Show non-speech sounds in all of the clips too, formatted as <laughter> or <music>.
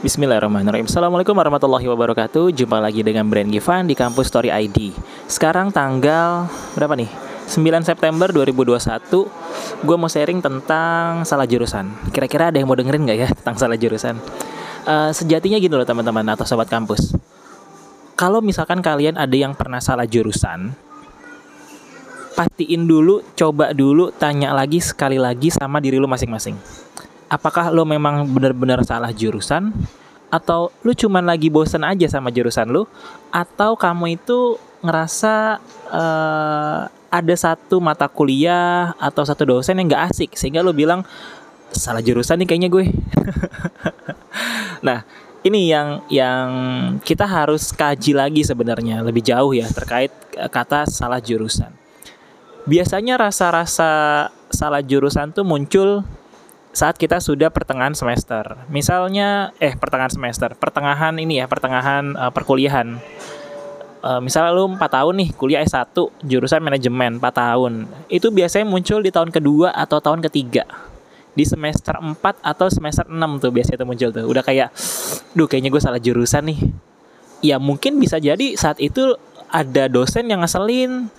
Bismillahirrahmanirrahim. Assalamualaikum warahmatullahi wabarakatuh. Jumpa lagi dengan Brand Givan di Kampus Story ID Sekarang tanggal berapa nih? 9 September 2021 Gue mau sharing tentang salah jurusan. Kira-kira ada yang mau dengerin gak ya tentang salah jurusan? Uh, sejatinya gini loh teman-teman atau sobat kampus. Kalau misalkan kalian ada yang pernah salah jurusan Pastiin dulu, coba dulu, tanya lagi sekali lagi sama diri lu masing-masing apakah lo memang benar-benar salah jurusan atau lu cuman lagi bosan aja sama jurusan lu atau kamu itu ngerasa uh, ada satu mata kuliah atau satu dosen yang gak asik sehingga lu bilang salah jurusan nih kayaknya gue. <laughs> nah, ini yang yang kita harus kaji lagi sebenarnya lebih jauh ya terkait eh, kata salah jurusan. Biasanya rasa-rasa salah jurusan tuh muncul saat kita sudah pertengahan semester. Misalnya eh pertengahan semester, pertengahan ini ya, pertengahan uh, perkuliahan. Uh, misalnya lu 4 tahun nih kuliah S1 jurusan manajemen 4 tahun. Itu biasanya muncul di tahun kedua atau tahun ketiga. Di semester 4 atau semester 6 tuh biasanya itu muncul tuh. Udah kayak duh kayaknya gue salah jurusan nih. Ya mungkin bisa jadi saat itu ada dosen yang ngeselin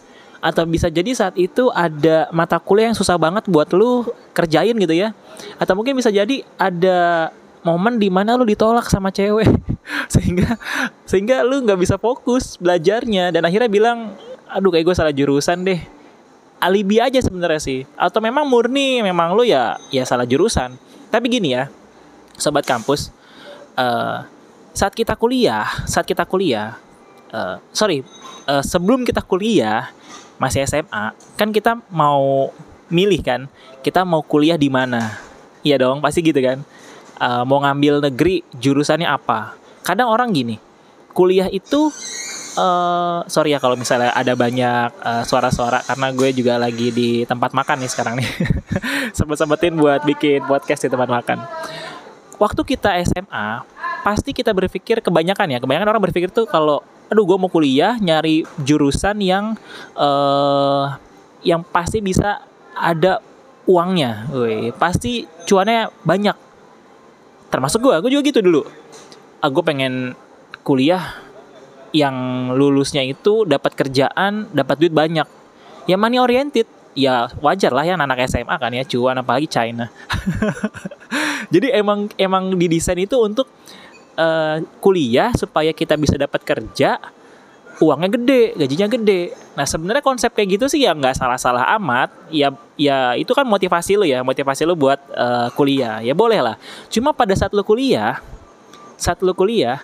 atau bisa jadi saat itu ada mata kuliah yang susah banget buat lu kerjain gitu ya. Atau mungkin bisa jadi ada momen di mana lu ditolak sama cewek. <laughs> Sehingga sehingga lu nggak bisa fokus belajarnya. Dan akhirnya bilang aduh kayak gue salah jurusan deh. Alibi aja sebenarnya sih. Atau memang murni memang lu ya ya salah jurusan. Tapi gini ya sobat kampus uh, saat kita kuliah saat kita kuliah uh, sorry uh, sebelum kita kuliah masih SMA kan kita mau milih kan kita mau kuliah di mana? Iya dong pasti gitu kan. Uh, mau ngambil negeri jurusannya apa? Kadang orang gini kuliah itu uh, sorry ya kalau misalnya ada banyak uh, suara-suara karena gue juga lagi di tempat makan nih sekarang nih. <laughs> Sempet-sempetin buat bikin podcast di tempat makan. Waktu kita SMA pasti kita berpikir kebanyakan ya kebanyakan orang berpikir tuh kalau aduh gue mau kuliah nyari jurusan yang uh, yang pasti bisa ada uangnya, Woi, pasti cuannya banyak. Termasuk gue, gue juga gitu dulu. Ah, pengen kuliah yang lulusnya itu dapat kerjaan, dapat duit banyak. Ya money oriented, ya wajar lah ya anak SMA kan ya cuan apalagi China. <laughs> Jadi emang emang didesain itu untuk uh, kuliah supaya kita bisa dapat kerja uangnya gede, gajinya gede. Nah sebenarnya konsep kayak gitu sih ya nggak salah-salah amat. Ya ya itu kan motivasi lo ya, motivasi lo buat uh, kuliah. Ya boleh lah. Cuma pada saat lo kuliah, saat lo kuliah,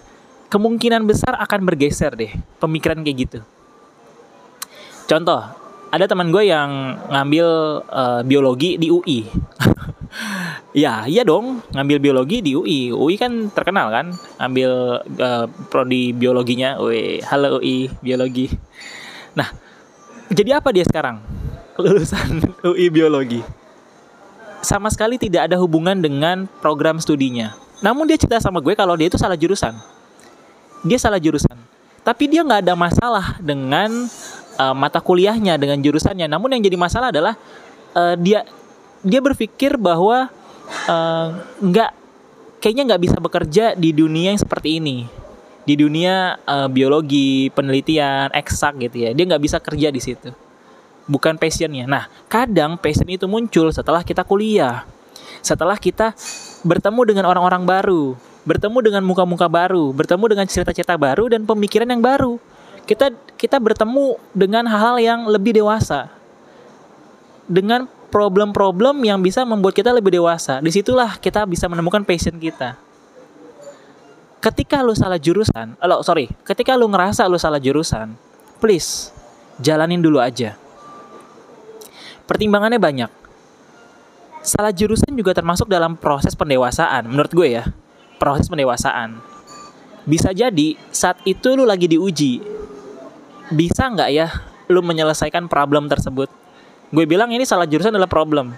kemungkinan besar akan bergeser deh pemikiran kayak gitu. Contoh, ada teman gue yang ngambil uh, biologi di UI. <laughs> <laughs> Ya, iya dong, ngambil biologi di UI. UI kan terkenal kan, ambil uh, prodi biologinya. Woi, halo UI biologi. Nah, jadi apa dia sekarang? <laughs> Lulusan <laughs> UI biologi. Sama sekali tidak ada hubungan dengan program studinya. Namun dia cerita sama gue kalau dia itu salah jurusan. Dia salah jurusan. Tapi dia nggak ada masalah dengan uh, mata kuliahnya, dengan jurusannya. Namun yang jadi masalah adalah uh, dia dia berpikir bahwa uh, nggak kayaknya nggak bisa bekerja di dunia yang seperti ini. Di dunia uh, biologi penelitian eksak gitu ya. Dia nggak bisa kerja di situ. Bukan passionnya. Nah kadang passion itu muncul setelah kita kuliah. Setelah kita bertemu dengan orang-orang baru bertemu dengan muka-muka baru bertemu dengan cerita-cerita baru dan pemikiran yang baru. Kita kita bertemu dengan hal-hal yang lebih dewasa. Dengan problem-problem yang bisa membuat kita lebih dewasa. Di situlah kita bisa menemukan passion kita. Ketika lu salah jurusan, eh, lo sorry, ketika lu ngerasa lu salah jurusan, please jalanin dulu aja. Pertimbangannya banyak. Salah jurusan juga termasuk dalam proses pendewasaan, menurut gue ya. Proses pendewasaan. Bisa jadi saat itu lu lagi diuji. Bisa nggak ya lu menyelesaikan problem tersebut? Gue bilang ini salah jurusan adalah problem.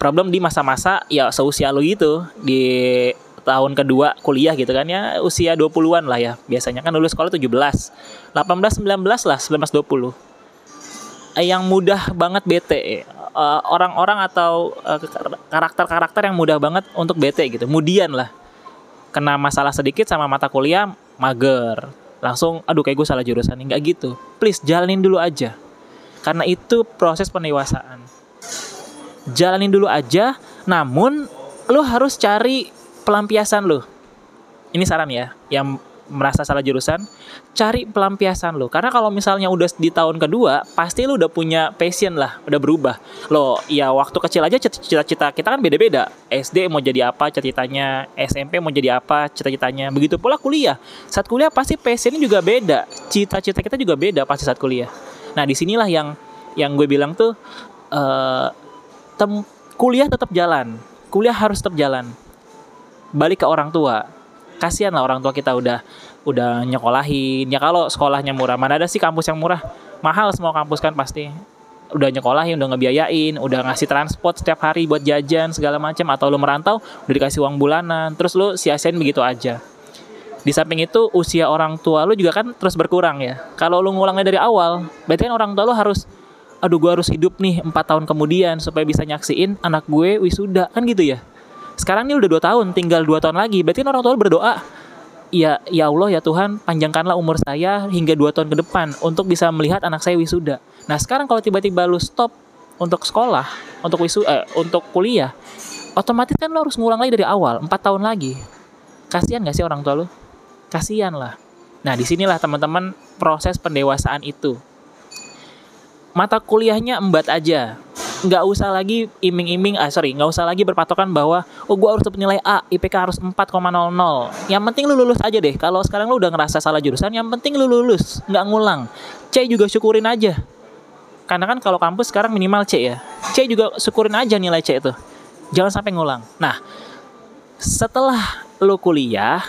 Problem di masa-masa ya seusia lo gitu. Di tahun kedua kuliah gitu kan ya usia 20-an lah ya. Biasanya kan lulus sekolah 17 18 19 lah 19 20 yang mudah banget bete eh, orang-orang atau eh, karakter-karakter yang mudah banget untuk bete gitu. Kemudian lah. Kena masalah sedikit sama mata kuliah mager. Langsung aduh kayak gue salah jurusan nggak gitu. Please jalanin dulu aja karena itu proses pendewasaan jalanin dulu aja namun lo harus cari pelampiasan lo ini saran ya yang merasa salah jurusan, cari pelampiasan lo. Karena kalau misalnya udah di tahun kedua, pasti lo udah punya passion lah, udah berubah. Lo, ya waktu kecil aja cita-cita kita kan beda-beda. SD mau jadi apa cita-citanya, SMP mau jadi apa cita-citanya. Begitu pula kuliah. Saat kuliah pasti passionnya juga beda. Cita-cita kita juga beda pasti saat kuliah. Nah, di sinilah yang yang gue bilang tuh uh, tem kuliah tetap jalan. Kuliah harus tetap jalan. Balik ke orang tua. Kasihan lah orang tua kita udah udah nyekolahin. Ya kalau sekolahnya murah mana ada sih kampus yang murah? Mahal semua kampus kan pasti. Udah nyekolahin udah ngebiayain udah ngasih transport setiap hari buat jajan segala macam. Atau lu merantau udah dikasih uang bulanan. Terus lu sia-siain begitu aja di samping itu usia orang tua lu juga kan terus berkurang ya. Kalau lu ngulangnya dari awal berarti kan orang tua lu harus aduh gue harus hidup nih empat tahun kemudian supaya bisa nyaksiin anak gue wisuda kan gitu ya. Sekarang ini udah dua tahun tinggal dua tahun lagi. Berarti kan orang tua berdoa ya ya Allah ya Tuhan panjangkanlah umur saya hingga dua tahun ke depan untuk bisa melihat anak saya wisuda. Nah sekarang kalau tiba-tiba lu stop untuk sekolah untuk wisu eh, untuk kuliah otomatis kan lo harus ngulang lagi dari awal empat tahun lagi. Kasihan gak sih orang tua lo kasihan lah. Nah di sinilah teman-teman proses pendewasaan itu. Mata kuliahnya embat aja. Nggak usah lagi iming-iming ah sorry nggak usah lagi berpatokan bahwa oh gue harus dapat nilai A IPK harus 4,00 yang penting lu lulus aja deh. Kalau sekarang lu udah ngerasa salah jurusan yang penting lu lulus nggak ngulang. C juga syukurin aja. Karena kan kalau kampus sekarang minimal C ya. C juga syukurin aja nilai C itu. Jangan sampai ngulang. Nah setelah lu kuliah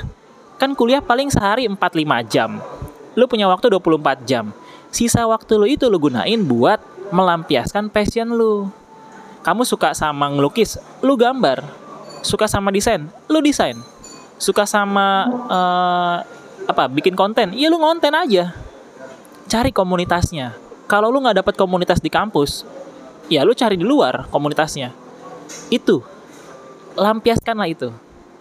kan kuliah paling sehari 4-5 jam lu punya waktu 24 jam sisa waktu lu itu lu gunain buat melampiaskan passion lu. Kamu suka sama ngelukis, lu gambar. Suka sama desain, lu desain. Suka sama uh, apa? Bikin konten, ya lu konten aja. Cari komunitasnya. Kalau lu nggak dapat komunitas di kampus, ya lu cari di luar komunitasnya. Itu lampiaskanlah itu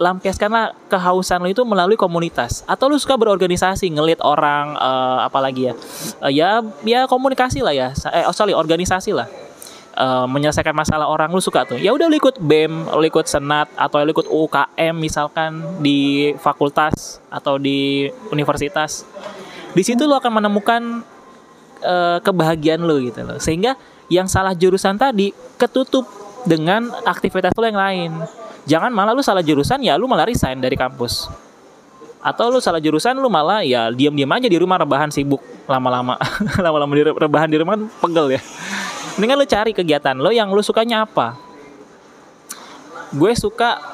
lampiaskanlah kehausan lo itu melalui komunitas. Atau lu suka berorganisasi ngelit orang uh, apalagi ya? Uh, ya ya komunikasi lah ya. Eh oh sorry organisasi lah. Uh, menyelesaikan masalah orang lu suka tuh. Ya udah ikut bem lu ikut senat atau lu ikut UKM misalkan di fakultas atau di universitas. Di situ lu akan menemukan uh, kebahagiaan lu gitu loh. Sehingga yang salah jurusan tadi ketutup dengan aktivitas lu yang lain jangan malah lu salah jurusan ya lu malah resign dari kampus. Atau lu salah jurusan lu malah ya diam-diam aja di rumah rebahan sibuk lama-lama. <laughs> Lama-lama di rebahan di rumah kan pegel ya. Mendingan lu cari kegiatan lo yang lu sukanya apa. Gue suka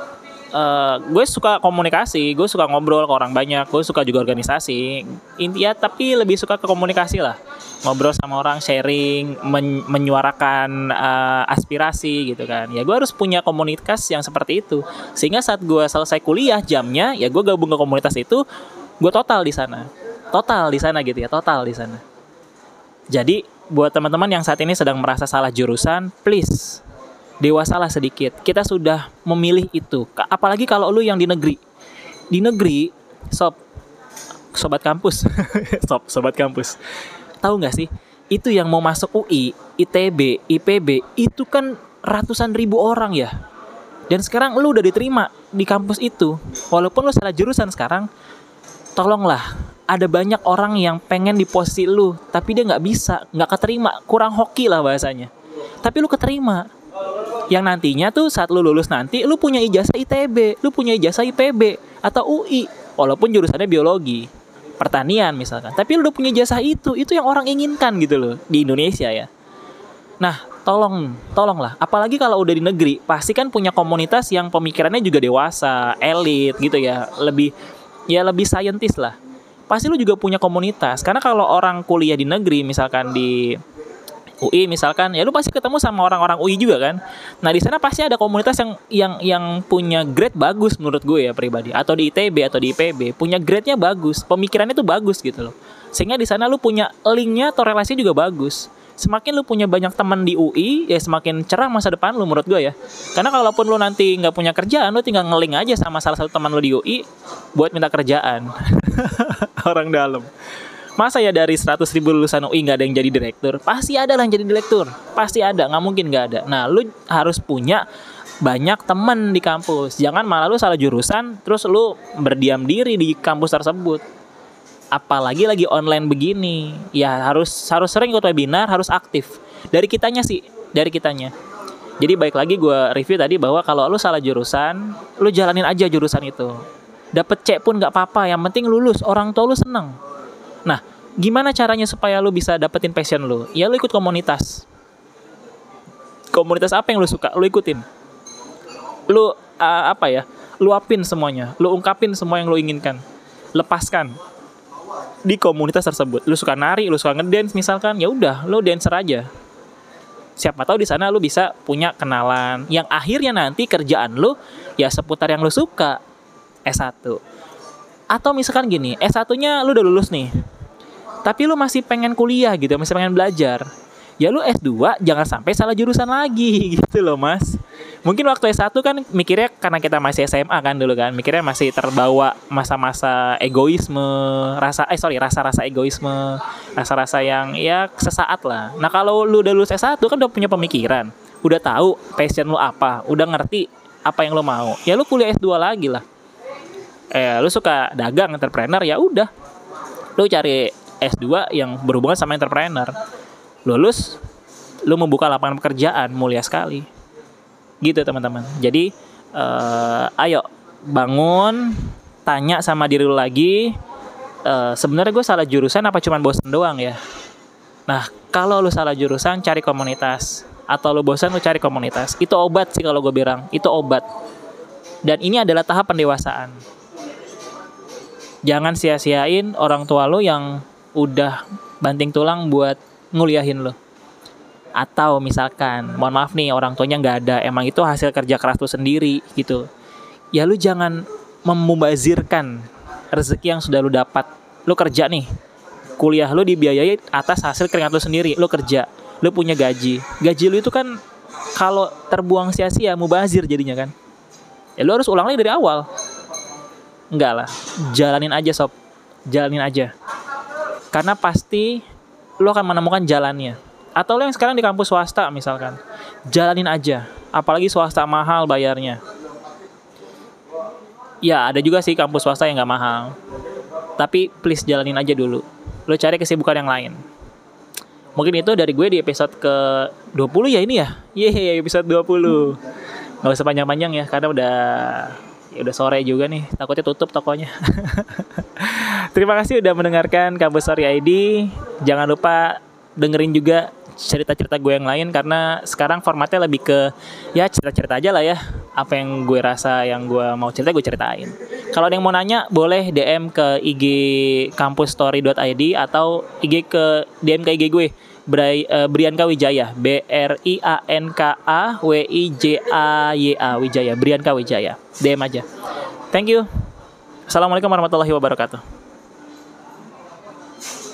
uh, gue suka komunikasi gue suka ngobrol ke orang banyak gue suka juga organisasi. Intinya tapi lebih suka ke komunikasi lah. Ngobrol sama orang sharing men menyuarakan uh, aspirasi gitu kan. Ya gue harus punya komunitas yang seperti itu. Sehingga saat gue selesai kuliah jamnya ya gue gabung ke komunitas itu gue total di sana. Total di sana gitu ya total di sana. Jadi buat teman-teman yang saat ini sedang merasa salah jurusan please dewasalah sedikit kita sudah memilih itu apalagi kalau lu yang di negeri di negeri sob sobat kampus <laughs> sob sobat kampus tahu nggak sih itu yang mau masuk UI, ITB, IPB itu kan ratusan ribu orang ya. Dan sekarang lu udah diterima di kampus itu. Walaupun lu salah jurusan sekarang, tolonglah ada banyak orang yang pengen di posisi lu, tapi dia nggak bisa, nggak keterima, kurang hoki lah bahasanya. Tapi lu keterima. Yang nantinya tuh saat lu lulus nanti, lu punya ijazah ITB, lu punya ijazah IPB atau UI, walaupun jurusannya biologi pertanian misalkan. Tapi lu udah punya jasa itu itu yang orang inginkan gitu loh di Indonesia ya. Nah tolong tolonglah. Apalagi kalau udah di negeri pasti kan punya komunitas yang pemikirannya juga dewasa elit gitu ya. Lebih ya lebih saintis lah. Pasti lu juga punya komunitas. Karena kalau orang kuliah di negeri misalkan di UI misalkan ya lu pasti ketemu sama orang-orang UI juga kan. Nah di sana pasti ada komunitas yang yang yang punya grade bagus menurut gue ya pribadi. Atau di ITB atau di IPB punya grade-nya bagus pemikirannya tuh bagus gitu loh. Sehingga di sana lu punya linknya atau relasinya juga bagus. Semakin lu punya banyak teman di UI ya semakin cerah masa depan lu menurut gue ya. Karena kalaupun lu nanti nggak punya kerjaan lu tinggal ngeling aja sama salah satu teman lu di UI buat minta kerjaan. <laughs> Orang dalam masa ya dari 100 ribu lulusan UI nggak ada yang jadi direktur? Pasti ada lah yang jadi direktur. Pasti ada nggak mungkin nggak ada. Nah lu harus punya banyak teman di kampus. Jangan malah lu salah jurusan terus lu berdiam diri di kampus tersebut. Apalagi lagi online begini. Ya harus harus sering ikut webinar harus aktif. Dari kitanya sih dari kitanya. Jadi baik lagi gue review tadi bahwa kalau lu salah jurusan lu jalanin aja jurusan itu. Dapet cek pun nggak apa-apa yang penting lulus. Orang tua lu seneng nah gimana caranya supaya lu bisa dapetin passion lu? Ya lu ikut komunitas. Komunitas apa yang lu suka? Lu ikutin. Lu uh, apa ya? Luapin semuanya? Lu ungkapin semua yang lu inginkan. Lepaskan. Di komunitas tersebut. Lu suka nari, lu suka ngedance misalkan, ya udah, lu dancer aja. Siapa tahu di sana lu bisa punya kenalan. Yang akhirnya nanti kerjaan lu ya seputar yang lu suka. S1. Atau misalkan gini, S1-nya lu udah lulus nih. Tapi lu masih pengen kuliah gitu, masih pengen belajar. Ya lu S2 jangan sampai salah jurusan lagi <laughs> gitu loh mas. Mungkin waktu S1 kan mikirnya karena kita masih SMA kan dulu kan mikirnya masih terbawa masa-masa egoisme rasa eh sorry rasa-rasa egoisme rasa-rasa yang ya sesaat lah. Nah kalau lu udah lulus S1 kan udah punya pemikiran udah tahu passion lu apa udah ngerti apa yang lu mau ya lu kuliah S2 lagi lah eh lu suka dagang entrepreneur ya udah. Lu cari S2 yang berhubungan sama entrepreneur. Lulus lu membuka lapangan pekerjaan mulia sekali. Gitu teman-teman. Jadi uh, ayo bangun tanya sama diri lu lagi. Uh, sebenarnya gue salah jurusan apa cuman bosan doang ya? Nah kalau lu salah jurusan cari komunitas. Atau lu bosan lu cari komunitas. Itu obat sih kalau gue bilang. Itu obat. Dan ini adalah tahap pendewasaan jangan sia-siain orang tua lu yang udah banting tulang buat nguliahin lo atau misalkan mohon maaf nih orang tuanya nggak ada emang itu hasil kerja keras lo sendiri gitu. Ya lu jangan membazirkan rezeki yang sudah lu dapat. Lu kerja nih kuliah lu dibiayai atas hasil keringat lu sendiri lu kerja lu punya gaji. Gaji lu itu kan kalau terbuang sia-sia mubazir jadinya kan. Ya lu harus ulang lagi dari awal enggak lah jalanin aja sob jalanin aja karena pasti lo akan menemukan jalannya. Atau lo yang sekarang di kampus swasta misalkan, jalanin aja. Apalagi swasta mahal bayarnya. Ya ada juga sih kampus swasta yang gak mahal. Tapi please jalanin aja dulu. Lo cari kesibukan yang lain. Mungkin itu dari gue di episode ke 20 ya ini ya. Yeay episode 20. Gak usah panjang-panjang ya karena udah ya udah sore juga nih takutnya tutup tokonya. <laughs> Terima kasih udah mendengarkan kampus story ID jangan lupa dengerin juga cerita-cerita gue yang lain karena sekarang formatnya lebih ke ya cerita-cerita aja lah ya. Apa yang gue rasa yang gue mau cerita gue ceritain. Kalau ada yang mau nanya boleh DM ke IG kampusstory.id atau IG ke DM ke IG gue Bray, uh, Brianka Wijaya. B R I A N K A W I J A Y A. Wijaya Brianka Wijaya. DM aja. Thank you. Assalamualaikum warahmatullahi wabarakatuh